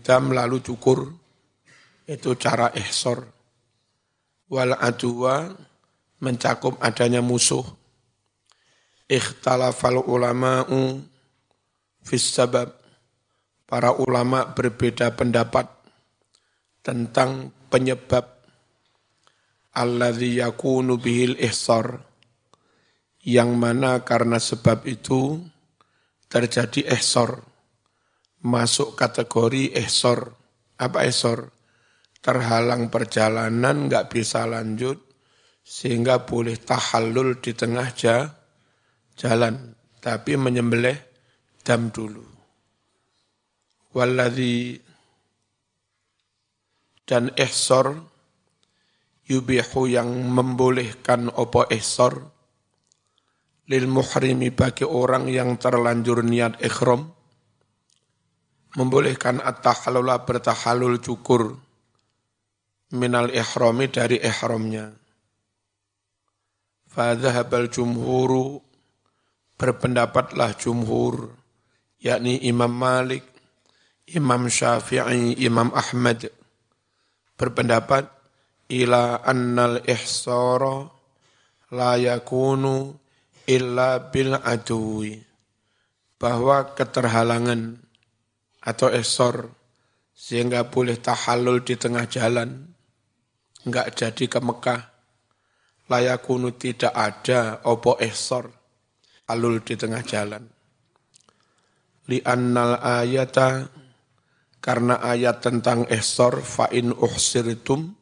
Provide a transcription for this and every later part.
dam lalu cukur. Itu cara ihsor. Wal adwa mencakup adanya musuh. Ikhtalafal ulama'u fis sabab. Para ulama berbeda pendapat tentang penyebab. Alladzi yakunu bihil ihsar yang mana karena sebab itu terjadi ihsar masuk kategori ihsar apa ihsar terhalang perjalanan nggak bisa lanjut sehingga boleh tahallul di tengah jalan tapi menyembelih dam dulu. Walladzi dan ihsar yubihu yang membolehkan opo ihsor lil muhrimi bagi orang yang terlanjur niat ikhram membolehkan at-tahallula bertahalul cukur minal ihrami dari ihramnya. Fadhahabal jumhuru berpendapatlah jumhur yakni Imam Malik Imam Syafi'i Imam Ahmad. Berpendapat ila annal ihsara la yakunu illa bil adui bahwa keterhalangan atau ihsar sehingga boleh tahallul di tengah jalan enggak jadi ke Mekah. Layakunu tidak ada opo ihsar alul di tengah jalan. Li annal ayata karena ayat tentang ihsar fa in uhsirtum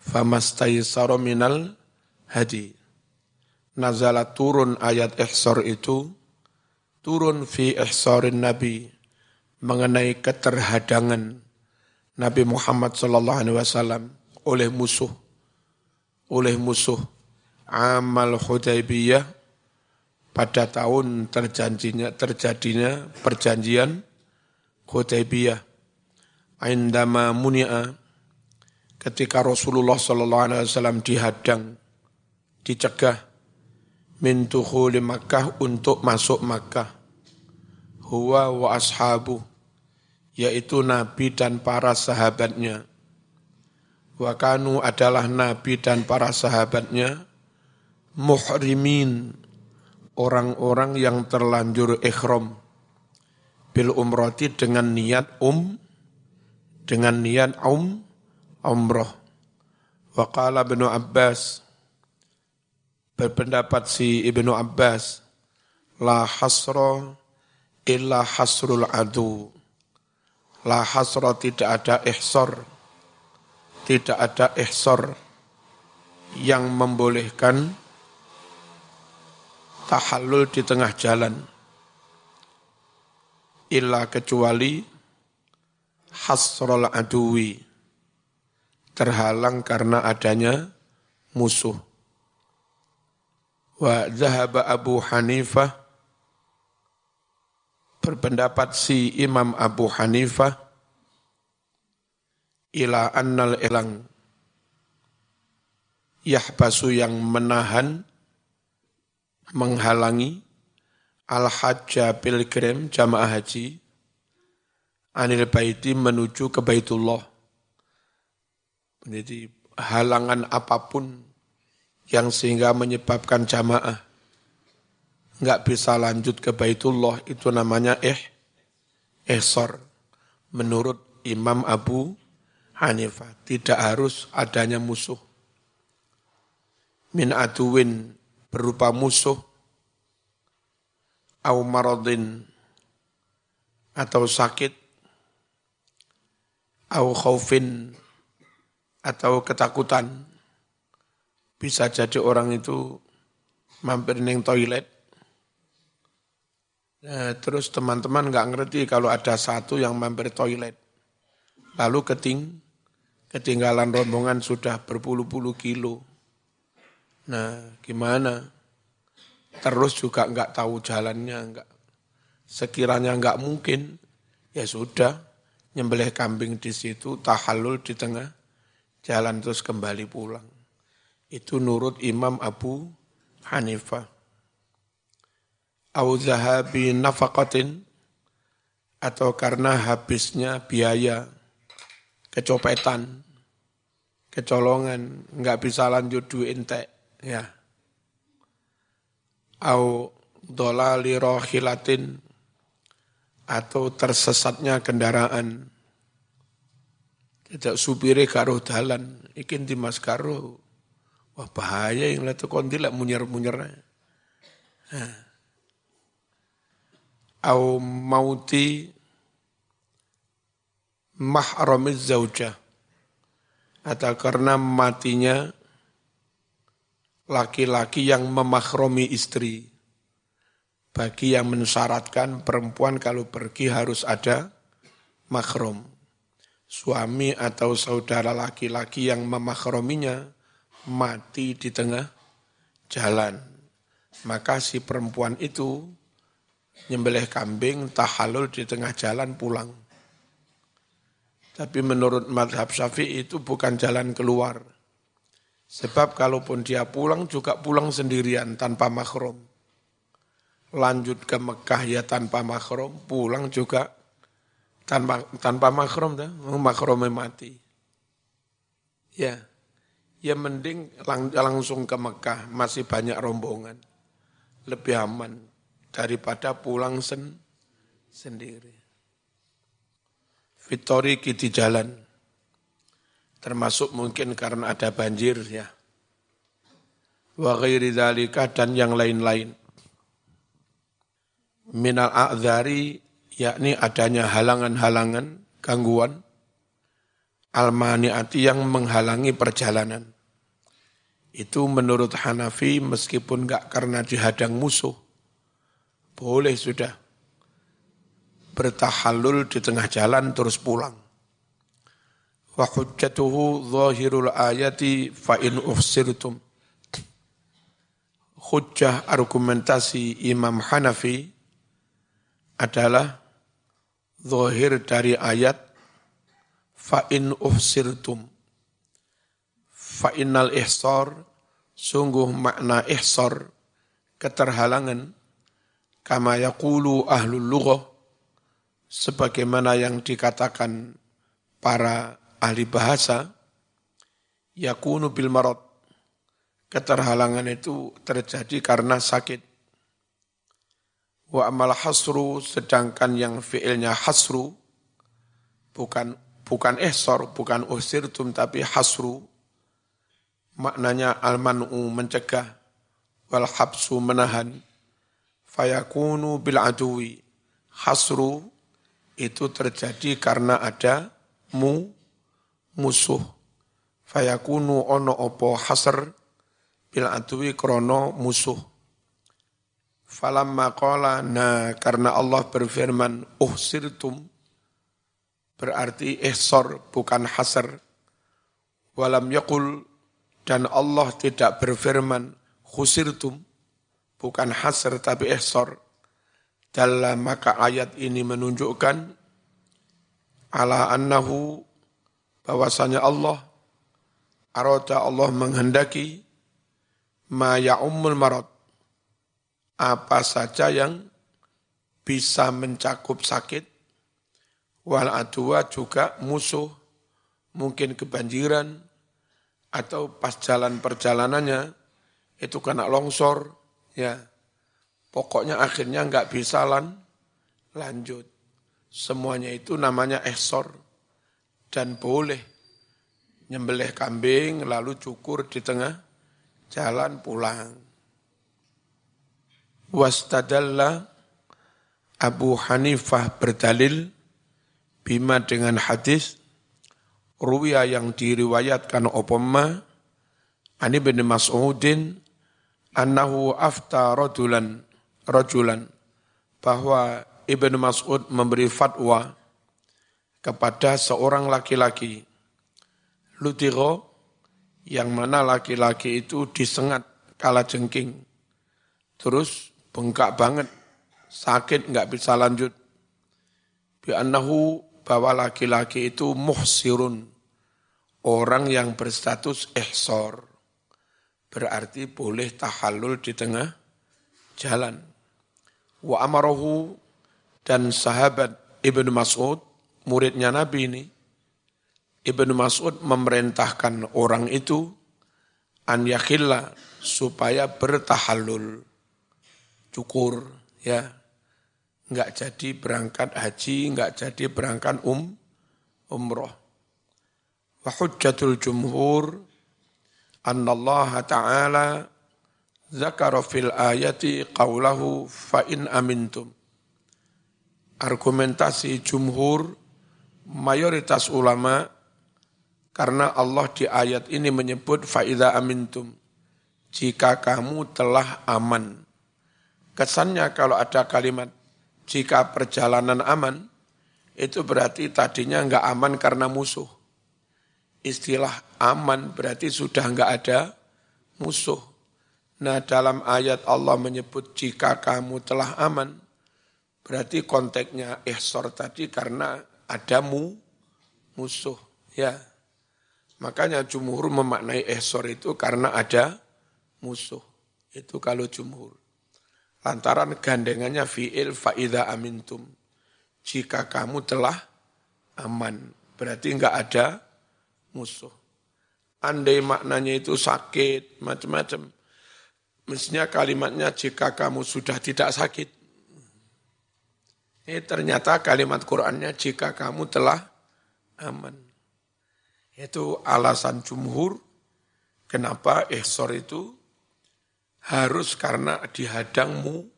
famastaisaro minal hadi. Nazala turun ayat ihsar itu, turun fi ihsarin Nabi, mengenai keterhadangan Nabi Muhammad sallallahu alaihi wasallam oleh musuh oleh musuh amal Hudaybiyah pada tahun terjanjinya terjadinya perjanjian Hudaybiyah indama muni'a ketika Rasulullah Sallallahu Alaihi Wasallam dihadang, dicegah min Makkah untuk masuk Makkah. Huwa wa ashabu, yaitu Nabi dan para sahabatnya. Wa kanu adalah Nabi dan para sahabatnya muhrimin, orang-orang yang terlanjur ikhram bil umrati dengan niat um, dengan niat um, umroh. Waqala Ibnu Abbas berpendapat si Ibnu Abbas la hasra illa hasrul adu. La hasra tidak ada ihsar. Tidak ada ihsar yang membolehkan tahallul di tengah jalan. Illa kecuali hasrul aduwi terhalang karena adanya musuh. Wa zahaba Abu Hanifah berpendapat si Imam Abu Hanifah ila annal ilang yahbasu yang menahan menghalangi al-hajja pilgrim jamaah haji anil baiti menuju ke Baitullah. Jadi halangan apa pun yang sehingga menyebabkan jamaah nggak bisa lanjut ke Baitullah itu namanya eh ehsor. Menurut Imam Abu Hanifah tidak harus adanya musuh. Min aduwin berupa musuh. Au maradin atau sakit. Au khaufin atau ketakutan. Bisa jadi orang itu mampir neng toilet, nah, terus teman-teman nggak ngerti kalau ada satu yang mampir toilet, lalu keting, ketinggalan rombongan sudah berpuluh-puluh kilo. Nah, gimana? Terus juga nggak tahu jalannya, nggak. Sekiranya nggak mungkin, ya sudah, nyembelih kambing di situ, tahallul di tengah jalan terus kembali pulang. Itu nurut Imam Abu Hanifah. Au zahabi nafaqatin atau karena habisnya biaya kecopetan, kecolongan, nggak bisa lanjut duit entek, ya. Au dolali rohilatin atau tersesatnya kendaraan. Tidak supire karo dalan, ikin mas karo. Wah bahaya yang lihat kontilek munyer-munyer. Nah. Au mauti mahramiz zaujah atau karena matinya laki-laki yang memakromi istri. Bagi yang mensyaratkan perempuan kalau pergi harus ada makrom. Suami atau saudara laki-laki yang memakrominya mati di tengah jalan. Maka si perempuan itu nyembelih kambing tahalul di tengah jalan pulang. Tapi menurut madhab syafi'i itu bukan jalan keluar Sebab kalaupun dia pulang juga pulang sendirian tanpa makrom. Lanjut ke Mekah ya tanpa makrom, pulang juga tanpa tanpa makrom dah, mati. Ya, ya mending lang, langsung ke Mekah, masih banyak rombongan. Lebih aman daripada pulang sen, sendiri. Fitori di jalan termasuk mungkin karena ada banjir ya. Wa ghairi dan yang lain-lain. Minal a'dzari yakni adanya halangan-halangan, gangguan almaniati yang menghalangi perjalanan. Itu menurut Hanafi meskipun enggak karena dihadang musuh, boleh sudah. Bertahalul di tengah jalan terus pulang. Wa hujjatuhu zahirul ayati fa in ufsirtum. Hujjah argumentasi Imam Hanafi adalah zahir dari ayat fa in ufsirtum. Fa innal ihsar sungguh makna ihsar keterhalangan kama yaqulu ahlul lughah sebagaimana yang dikatakan para ahli bahasa, yakunu bil marot. Keterhalangan itu terjadi karena sakit. Wa amal hasru, sedangkan yang fiilnya hasru, bukan bukan ihsor, bukan usirtum, tapi hasru. Maknanya almanu mencegah, wal habsu menahan. Fayakunu bil adui. Hasru itu terjadi karena ada mu musuh. Fayakunu ono opo hasr bil adwi krono musuh. Falamma qala na karena Allah berfirman uhsirtum berarti ihsar bukan hasr. Walam yakul dan Allah tidak berfirman khusirtum bukan hasr tapi ihsar. Dalam maka ayat ini menunjukkan ala annahu bahwasanya Allah arada Allah menghendaki ma ya'ummul marad. Apa saja yang bisa mencakup sakit wal adwa juga musuh mungkin kebanjiran atau pas jalan perjalanannya itu kena longsor ya. Pokoknya akhirnya nggak bisa lan, lanjut. Semuanya itu namanya ehsor. Dan boleh nyembelih kambing lalu cukur di tengah jalan pulang. Wastadalla Abu Hanifah berdalil bima dengan hadis ruwiya yang diriwayatkan opoma ani bin Mas'udin annahu afta rajulan rajulan bahwa Ibnu Mas'ud memberi fatwa kepada seorang laki-laki. Lutiro, yang mana laki-laki itu disengat kala jengking. Terus bengkak banget, sakit nggak bisa lanjut. Bi'annahu bahwa laki-laki itu muhsirun, orang yang berstatus ihsor. Berarti boleh tahallul di tengah jalan. Wa amarohu dan sahabat Ibnu Mas'ud, muridnya Nabi ini, Ibnu Mas'ud memerintahkan orang itu an yakhilla supaya bertahallul, cukur, ya, nggak jadi berangkat haji, nggak jadi berangkat um, umroh. Wa hujjatul jumhur Allah Ta'ala zakara fil ayati qawlahu fa in amintum. Argumentasi jumhur mayoritas ulama karena Allah di ayat ini menyebut faida amintum jika kamu telah aman. Kesannya kalau ada kalimat jika perjalanan aman, itu berarti tadinya enggak aman karena musuh. Istilah aman berarti sudah enggak ada musuh. Nah dalam ayat Allah menyebut jika kamu telah aman, berarti konteksnya ihsor tadi karena ada mu, musuh. Ya, Makanya jumhur memaknai ihsor itu karena ada musuh. Itu kalau jumhur. Lantaran gandengannya fi'il fa'idha amintum. Jika kamu telah aman, berarti enggak ada musuh. Andai maknanya itu sakit, macam-macam. Mestinya kalimatnya jika kamu sudah tidak sakit. Eh ternyata kalimat Qur'annya jika kamu telah aman. Itu alasan jumhur kenapa ihsor itu harus karena dihadangmu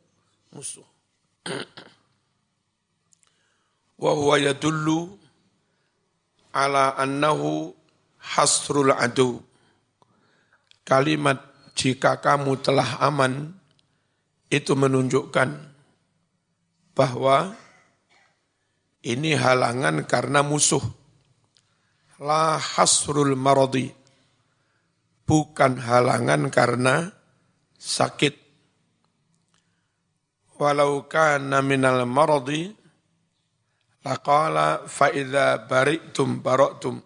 musuh. Wa huwa yadullu ala annahu hasrul adu. Kalimat jika kamu telah aman itu menunjukkan bahwa ini halangan karena musuh. La hasrul maradi. Bukan halangan karena sakit. Walau kana minal maradi laqala fa idza bari'tum bara'tum.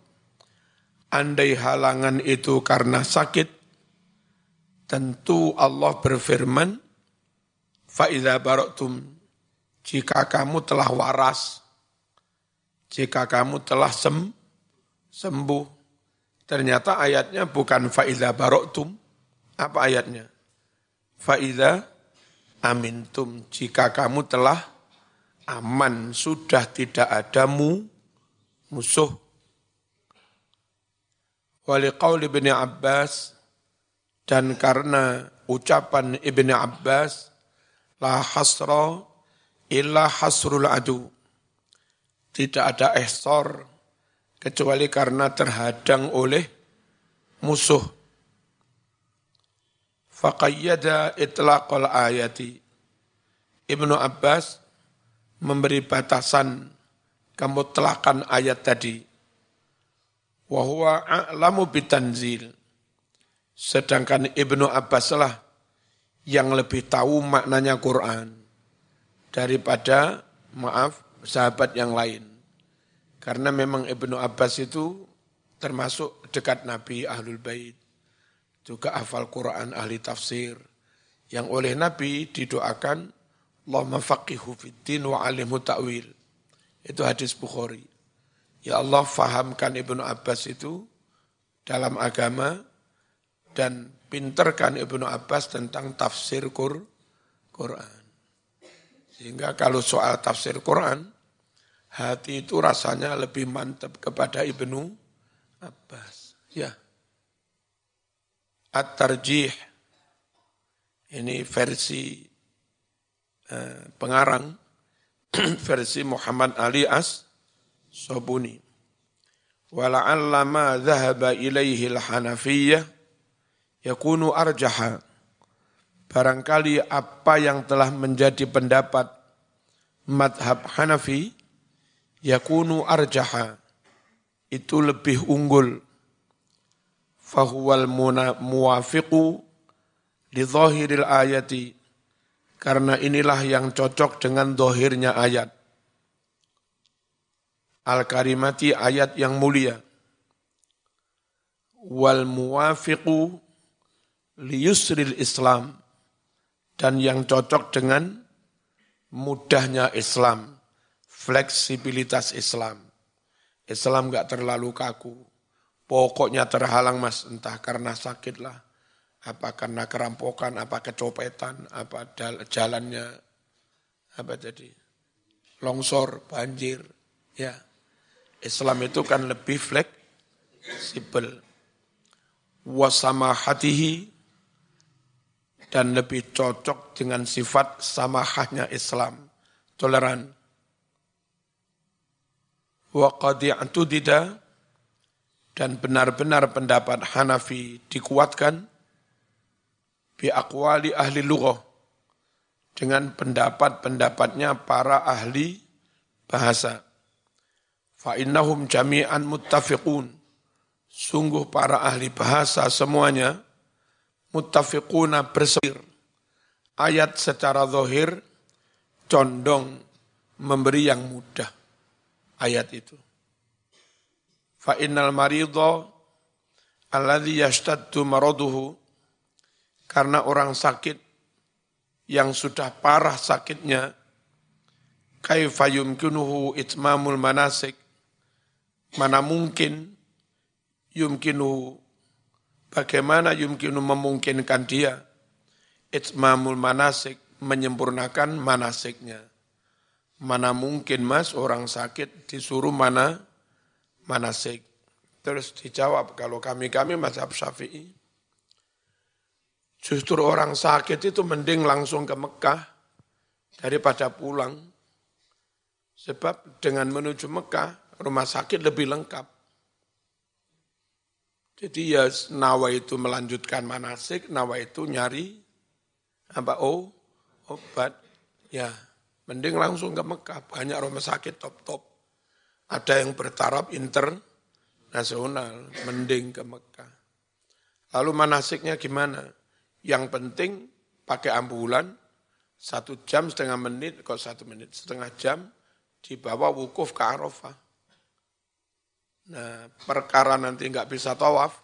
Andai halangan itu karena sakit, tentu Allah berfirman, fa idza bara'tum jika kamu telah waras, jika kamu telah sem, sembuh. Ternyata ayatnya bukan fa'iza baroktum. Apa ayatnya? Fa'idha amintum jika kamu telah aman, sudah tidak ada mu, musuh. Wali qaul Ibn Abbas, dan karena ucapan Ibn Abbas, la hasra illa hasrul adu. Tidak ada ihsar kecuali karena terhadang oleh musuh faqayyada itlaqal ayati. Ibnu Abbas memberi batasan kemutlakan ayat tadi. Wa huwa a'lamu bitanzil. Sedangkan Ibnu Abbas lah yang lebih tahu maknanya Quran daripada maaf sahabat yang lain. Karena memang Ibnu Abbas itu termasuk dekat Nabi Ahlul Bait juga hafal Quran, ahli tafsir, yang oleh Nabi didoakan, Allahumma faqihu fiddin wa alimu ta'wil. Itu hadis Bukhari. Ya Allah fahamkan Ibnu Abbas itu dalam agama dan pinterkan Ibnu Abbas tentang tafsir Quran. Sehingga kalau soal tafsir Quran, hati itu rasanya lebih mantap kepada Ibnu Abbas. Ya. At-Tarjih ini versi eh, pengarang versi Muhammad Ali As Sobuni. Wala'alla ma dhahaba ilaihi al-Hanafiyyah yakunu arjaha. Barangkali apa yang telah menjadi pendapat madhab Hanafi yakunu arjaha itu lebih unggul fahuwal muwafiqu li zahiril ayati karena inilah yang cocok dengan dohirnya ayat. Al-karimati ayat yang mulia. Wal muwafiqu li yusril Islam. Dan yang cocok dengan mudahnya Islam. fleksibilitas Islam. Islam nggak terlalu kaku. Pokoknya terhalang mas, entah karena sakit lah, apa karena kerampokan, apa kecopetan, apa jalannya, apa jadi longsor, banjir, ya. Islam itu kan lebih fleksibel. Wasama hatihi dan lebih cocok dengan sifat samahahnya Islam, toleran. Wa qadi'atudida dan benar-benar pendapat Hanafi dikuatkan bi ahli lughah dengan pendapat-pendapatnya para ahli bahasa. Fa innahum jami'an muttafiqun. Sungguh para ahli bahasa semuanya muttafiquna bersir. Ayat secara zahir condong memberi yang mudah. Ayat itu. Fa innal maridha alladhi yashtaddu maraduhu karena orang sakit yang sudah parah sakitnya, kaifa yumkinuhu itmamul manasik, mana mungkin yumkinuhu, bagaimana yumkinu memungkinkan dia, itmamul manasik, menyempurnakan manasiknya. Mana mungkin mas orang sakit disuruh mana manasik. Terus dijawab kalau kami-kami mazhab syafi'i, Justru orang sakit itu mending langsung ke Mekah daripada pulang. Sebab dengan menuju Mekah, rumah sakit lebih lengkap. Jadi ya nawa itu melanjutkan manasik, nawa itu nyari apa oh obat. Ya, mending langsung ke Mekah. Banyak rumah sakit top-top. Ada yang bertaraf internasional, mending ke Mekah. Lalu manasiknya gimana? Yang penting pakai ambulan, satu jam setengah menit, kok satu menit setengah jam, dibawa wukuf ke Arafah. Nah, perkara nanti nggak bisa tawaf,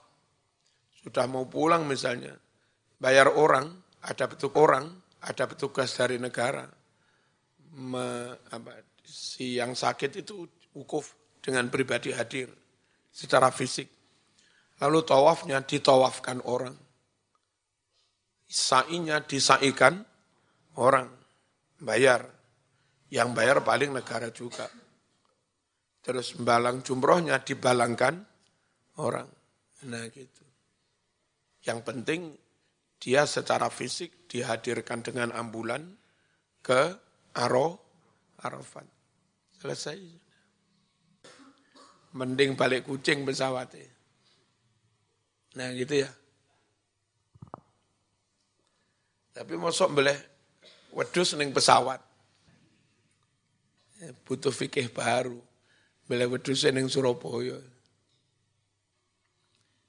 sudah mau pulang misalnya, bayar orang, ada petugas orang, ada petugas dari negara, me, apa, si yang sakit itu wukuf dengan pribadi hadir secara fisik. Lalu tawafnya ditawafkan orang sa'inya disaikan orang, bayar. Yang bayar paling negara juga. Terus balang jumrohnya dibalangkan orang. Nah gitu. Yang penting dia secara fisik dihadirkan dengan ambulan ke Aro, Arafat. Selesai. Mending balik kucing pesawatnya. Nah gitu ya. Tapi mosok boleh wedus ning pesawat. Ya, butuh fikih baru. Boleh wedus ning Surabaya.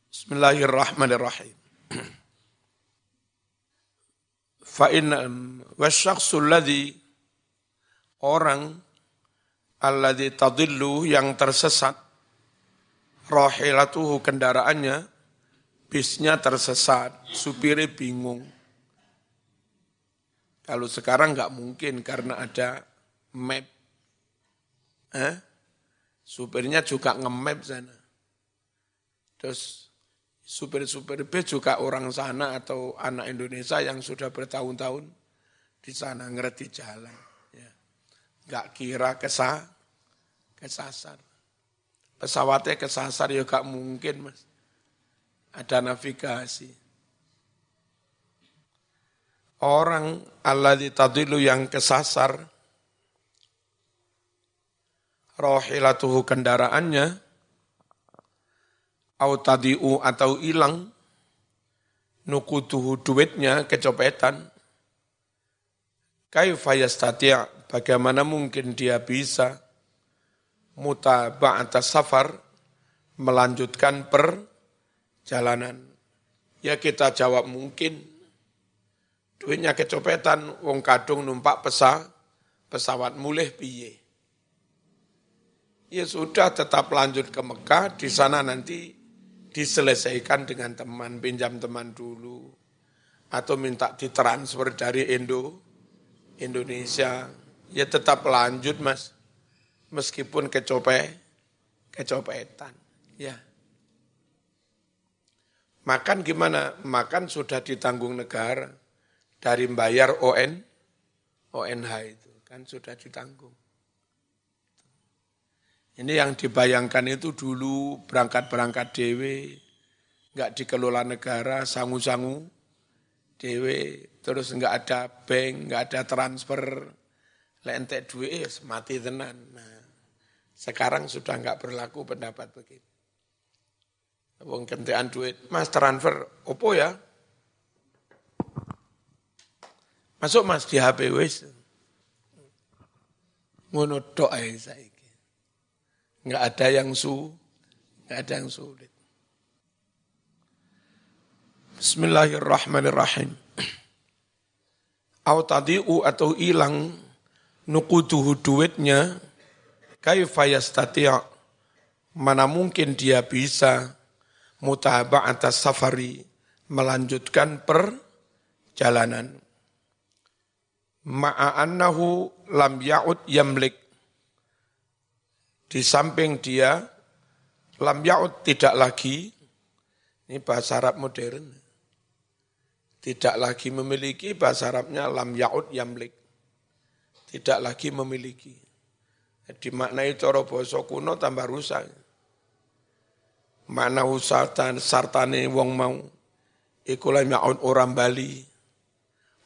Bismillahirrahmanirrahim. Fa inna wasyakhsul ladzi orang alladzi tadillu yang tersesat rahilatuhu kendaraannya bisnya tersesat supirnya bingung kalau sekarang nggak mungkin karena ada map. Eh? Supirnya juga nge-map sana. Terus supir-supir bis juga orang sana atau anak Indonesia yang sudah bertahun-tahun di sana ngerti jalan. Ya. Gak kira kesah, kesasar. Pesawatnya kesasar ya gak mungkin mas. Ada navigasi. Orang Allah tadilu yang kesasar, rohilatuhu kendaraannya, au tadiu atau hilang, nukutuhu duitnya kecopetan, kaifa yastati' bagaimana mungkin dia bisa mutaba'ata safar melanjutkan perjalanan. Ya kita jawab mungkin duitnya kecopetan, wong kadung numpak pesa, pesawat mulih piye. Ya sudah tetap lanjut ke Mekah, di sana nanti diselesaikan dengan teman, pinjam teman dulu. Atau minta ditransfer dari Indo, Indonesia. Ya tetap lanjut mas. meskipun kecopet, kecopetan. Ya. Makan gimana? Makan sudah ditanggung negara dari bayar ON, ONH itu kan sudah ditanggung. Ini yang dibayangkan itu dulu berangkat-berangkat dewe, nggak dikelola negara, sangu-sangu dewe, terus nggak ada bank, nggak ada transfer, lentek duit, eh, mati tenan. Nah, sekarang sudah nggak berlaku pendapat begitu. Wong kentean duit, mas transfer, opo ya? Masuk mas di HP wis. Ngono tok ae Enggak ada yang su, enggak ada yang sulit. Bismillahirrahmanirrahim. Au tadi'u atau hilang nukuduhu duitnya, kaifa yastati' mana mungkin dia bisa atas safari melanjutkan perjalanan ma'annahu lam ya'ud yamlik di samping dia lam ya'ud tidak lagi ini bahasa Arab modern. Tidak lagi memiliki bahasa Arabnya lam ya'ud yamlik. Tidak lagi memiliki. Dimaknai coro boso kuno tambah rusak. Mana usatan sartane wong mau. Iku la maun orang Bali.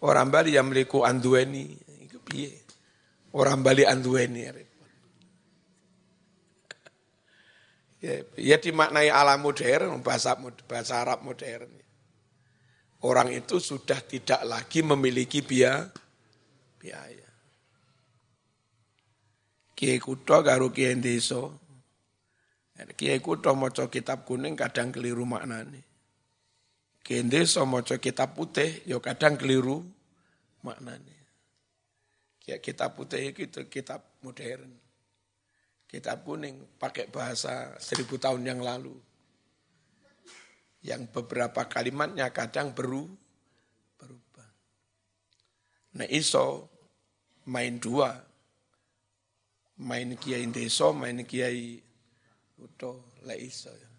Orang Bali yang meliku andueni orang Bali andueni ya, ya dimaknai ala modern bahasa bahasa Arab modern orang itu sudah tidak lagi memiliki biaya biaya kiai kutha karo kiai desa Kiai kutha maca kitab kuning kadang keliru maknane. Kiai desa maca kitab putih ya kadang keliru maknane. Kiai kitab putih itu kitab modern. Kitab kuning pakai bahasa seribu tahun yang lalu. Yang beberapa kalimatnya kadang beru, berubah. Nah iso main dua. Main kiai desa, main kiai Udah la iso ya.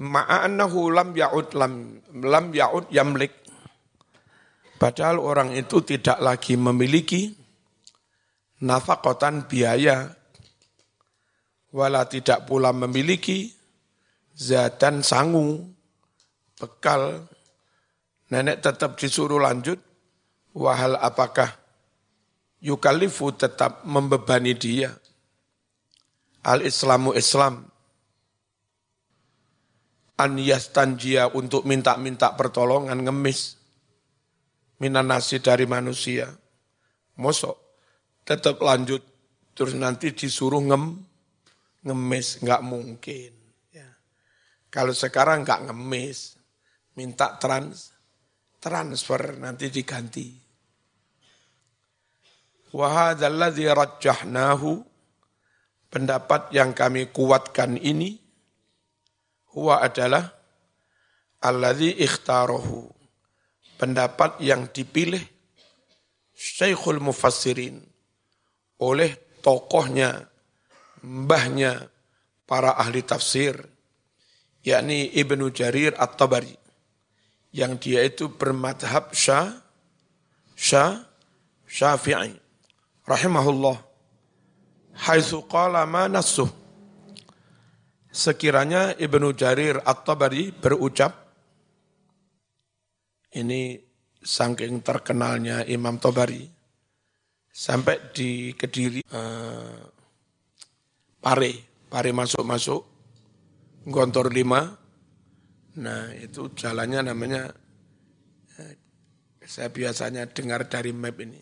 Ma'annahu lam ya'ud lam lam ya'ud yamlik. Padahal orang itu tidak lagi memiliki nafakotan biaya wala tidak pula memiliki zatan sangu bekal nenek tetap disuruh lanjut wahal apakah yukalifu tetap membebani dia Al-Islamu Islam. An yastanjia untuk minta-minta pertolongan ngemis. Minanasi dari manusia. Mosok tetap lanjut terus nanti disuruh ngem ngemis nggak mungkin ya. Kalau sekarang nggak ngemis, minta trans transfer nanti diganti. Wahadalladzi rajjahnahu pendapat yang kami kuatkan ini huwa adalah alladzi ikhtarohu pendapat yang dipilih Syekhul Mufassirin oleh tokohnya mbahnya para ahli tafsir yakni Ibnu Jarir At-Tabari yang dia itu bermadhab Syah Syah Syafi'i rahimahullah haitsu qala ma nasuh. Sekiranya Ibnu Jarir At-Tabari berucap ini saking terkenalnya Imam Tabari sampai di Kediri uh, Pare, Pare masuk-masuk Gontor 5. Nah, itu jalannya namanya eh, saya biasanya dengar dari map ini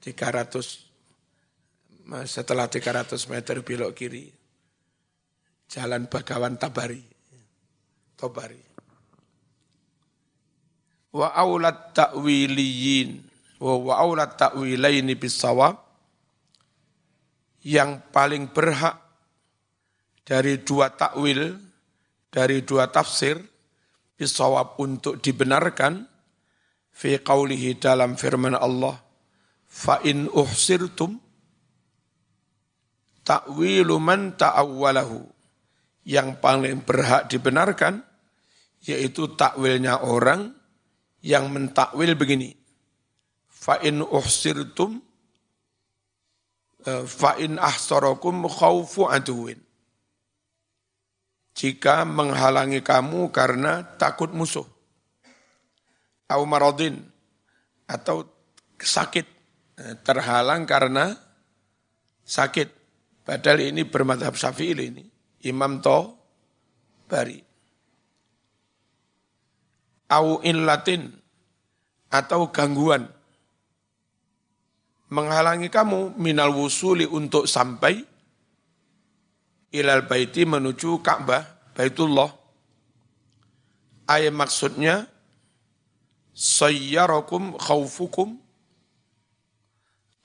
300 setelah 300 meter belok kiri, jalan Bagawan Tabari, Tobari. Wa aulat ta'wiliyin, wa, aulat ta'wilaini bisawab, yang paling berhak dari dua takwil, dari dua tafsir, bisawab untuk dibenarkan, fi qawlihi dalam firman Allah, fa in uhsirtum, ta'wilu man ta'awwalahu. Yang paling berhak dibenarkan, yaitu takwilnya orang yang mentakwil begini. Fa'in uhsirtum, eh, fa'in ahsarakum khawfu aduwin. Jika menghalangi kamu karena takut musuh. Au maradin, atau sakit. Eh, terhalang karena sakit. Padahal ini bermadhab syafi'i ini. Imam To Bari. Au latin atau gangguan menghalangi kamu minal wusuli untuk sampai ilal baiti menuju Ka'bah, Baitullah. Ayat maksudnya sayyarakum khawfukum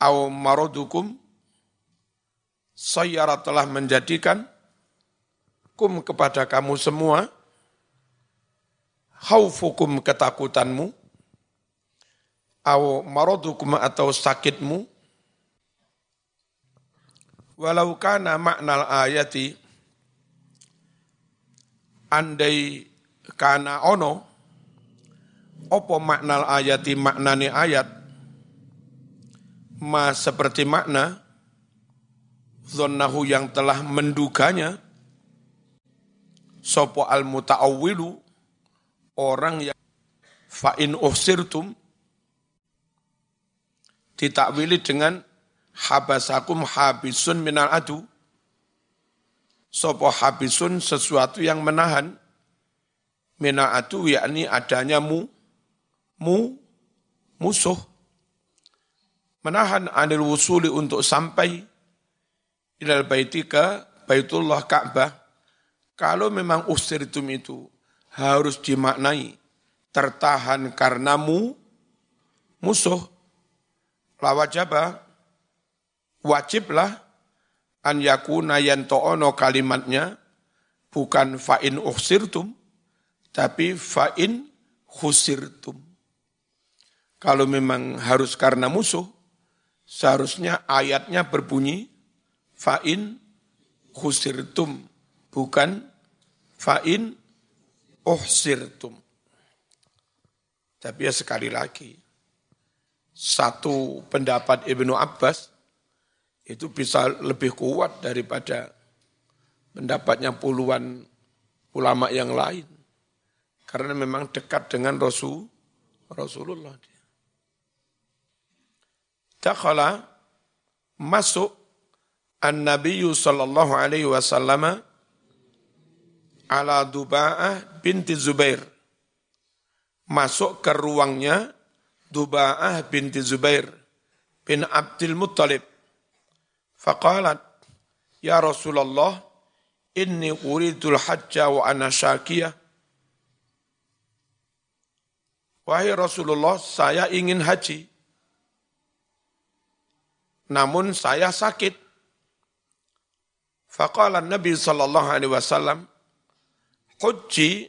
au maradukum sayyara telah menjadikan kum kepada kamu semua khaufukum ketakutanmu au maradukum atau sakitmu. Walau kana maknal ayati andai kana ono opo maknal ayati maknani ayat? Ma seperti makna zonnahu yang telah menduganya sopo al muta'awwilu orang yang fa'in uhsirtum ditakwili dengan habasakum habisun minal adu. Sopo habisun sesuatu yang menahan minal adu yakni adanya mu mu musuh. Menahan anil wusuli untuk sampai ilal baiti ke Baitullah Ka'bah, kalau memang usiritum itu harus dimaknai tertahan karenamu musuh, lawajaba, wajiblah an yakuna yanto'ono kalimatnya bukan fa'in usirtum, tapi fa'in khusirtum. Kalau memang harus karena musuh, seharusnya ayatnya berbunyi fa'in khusirtum, bukan fa'in uhsirtum. Tapi ya sekali lagi, satu pendapat Ibnu Abbas itu bisa lebih kuat daripada pendapatnya puluhan ulama yang lain. Karena memang dekat dengan Rasul, Rasulullah. Dakhala masuk An-Nabi sallallahu alaihi wasallam ala Duba'ah binti Zubair. Masuk ke ruangnya Duba'ah binti Zubair bin Abdul Muttalib. Faqalat, Ya Rasulullah, inni uridul hajja wa ana syakiyah. Wahai Rasulullah, saya ingin haji. Namun saya sakit. Faqala Nabi sallallahu alaihi wasallam, "Hujji,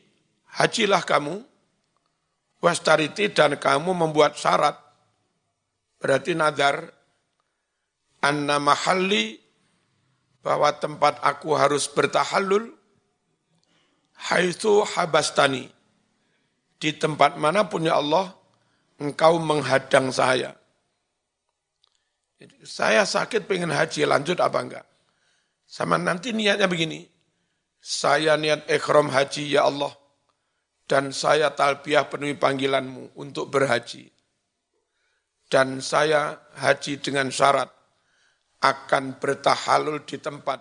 hajilah kamu, wastariti dan kamu membuat syarat." Berarti nadar anna mahalli bahwa tempat aku harus bertahallul haitsu habastani. Di tempat mana pun ya Allah, engkau menghadang saya. Saya sakit pengen haji, lanjut apa enggak? Sama nanti niatnya begini, saya niat ikhram haji ya Allah, dan saya talbiyah penuhi panggilanmu untuk berhaji. Dan saya haji dengan syarat akan bertahalul di tempat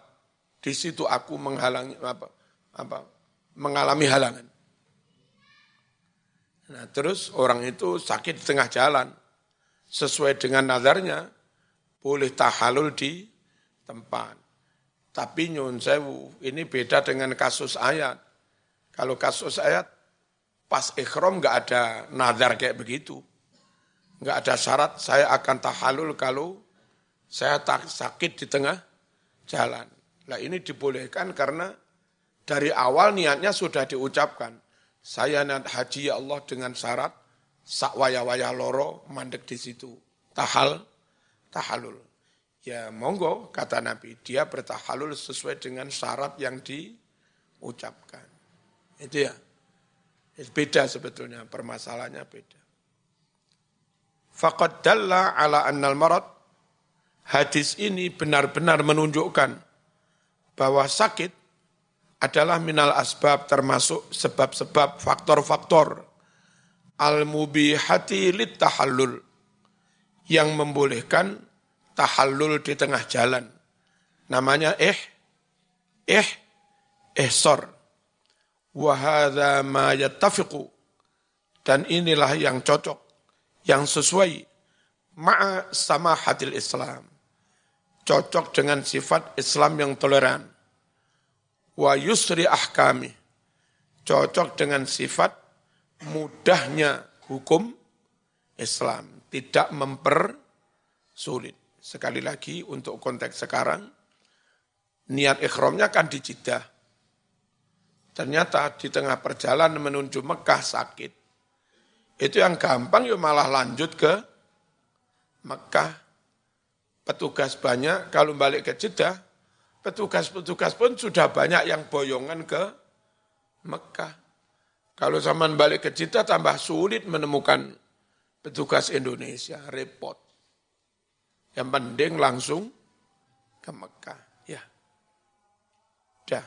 di situ aku menghalangi apa apa mengalami halangan. Nah, terus orang itu sakit di tengah jalan sesuai dengan nazarnya boleh tahalul di tempat. Tapi nyun sewu, ini beda dengan kasus ayat. Kalau kasus ayat, pas ikhram nggak ada nazar kayak begitu. Nggak ada syarat saya akan tahalul kalau saya tak sakit di tengah jalan. Nah ini dibolehkan karena dari awal niatnya sudah diucapkan. Saya niat haji ya Allah dengan syarat sak waya-waya loro mandek di situ. Tahal, tahalul. Ya monggo kata Nabi, dia bertahalul sesuai dengan syarat yang diucapkan. Itu ya. Beda sebetulnya, permasalahannya beda. Faqad dalla ala annal marad. Hadis ini benar-benar menunjukkan bahwa sakit adalah minal asbab termasuk sebab-sebab faktor-faktor al-mubihati lit tahallul yang membolehkan tahallul di tengah jalan. Namanya eh, eh, ihsor. Wahada ma yattafiqu. Dan inilah yang cocok, yang sesuai ma'a sama hadil Islam. Cocok dengan sifat Islam yang toleran. Wa yusri ahkami. Cocok dengan sifat mudahnya hukum Islam. Tidak mempersulit. Sekali lagi untuk konteks sekarang, niat ikhramnya kan di Jeddah. Ternyata di tengah perjalanan menuju Mekah sakit. Itu yang gampang ya malah lanjut ke Mekah. Petugas banyak, kalau balik ke Jeddah, petugas-petugas pun sudah banyak yang boyongan ke Mekah. Kalau zaman balik ke Jeddah tambah sulit menemukan petugas Indonesia, repot. Yang penting langsung ke Mekah. Ya. Dah.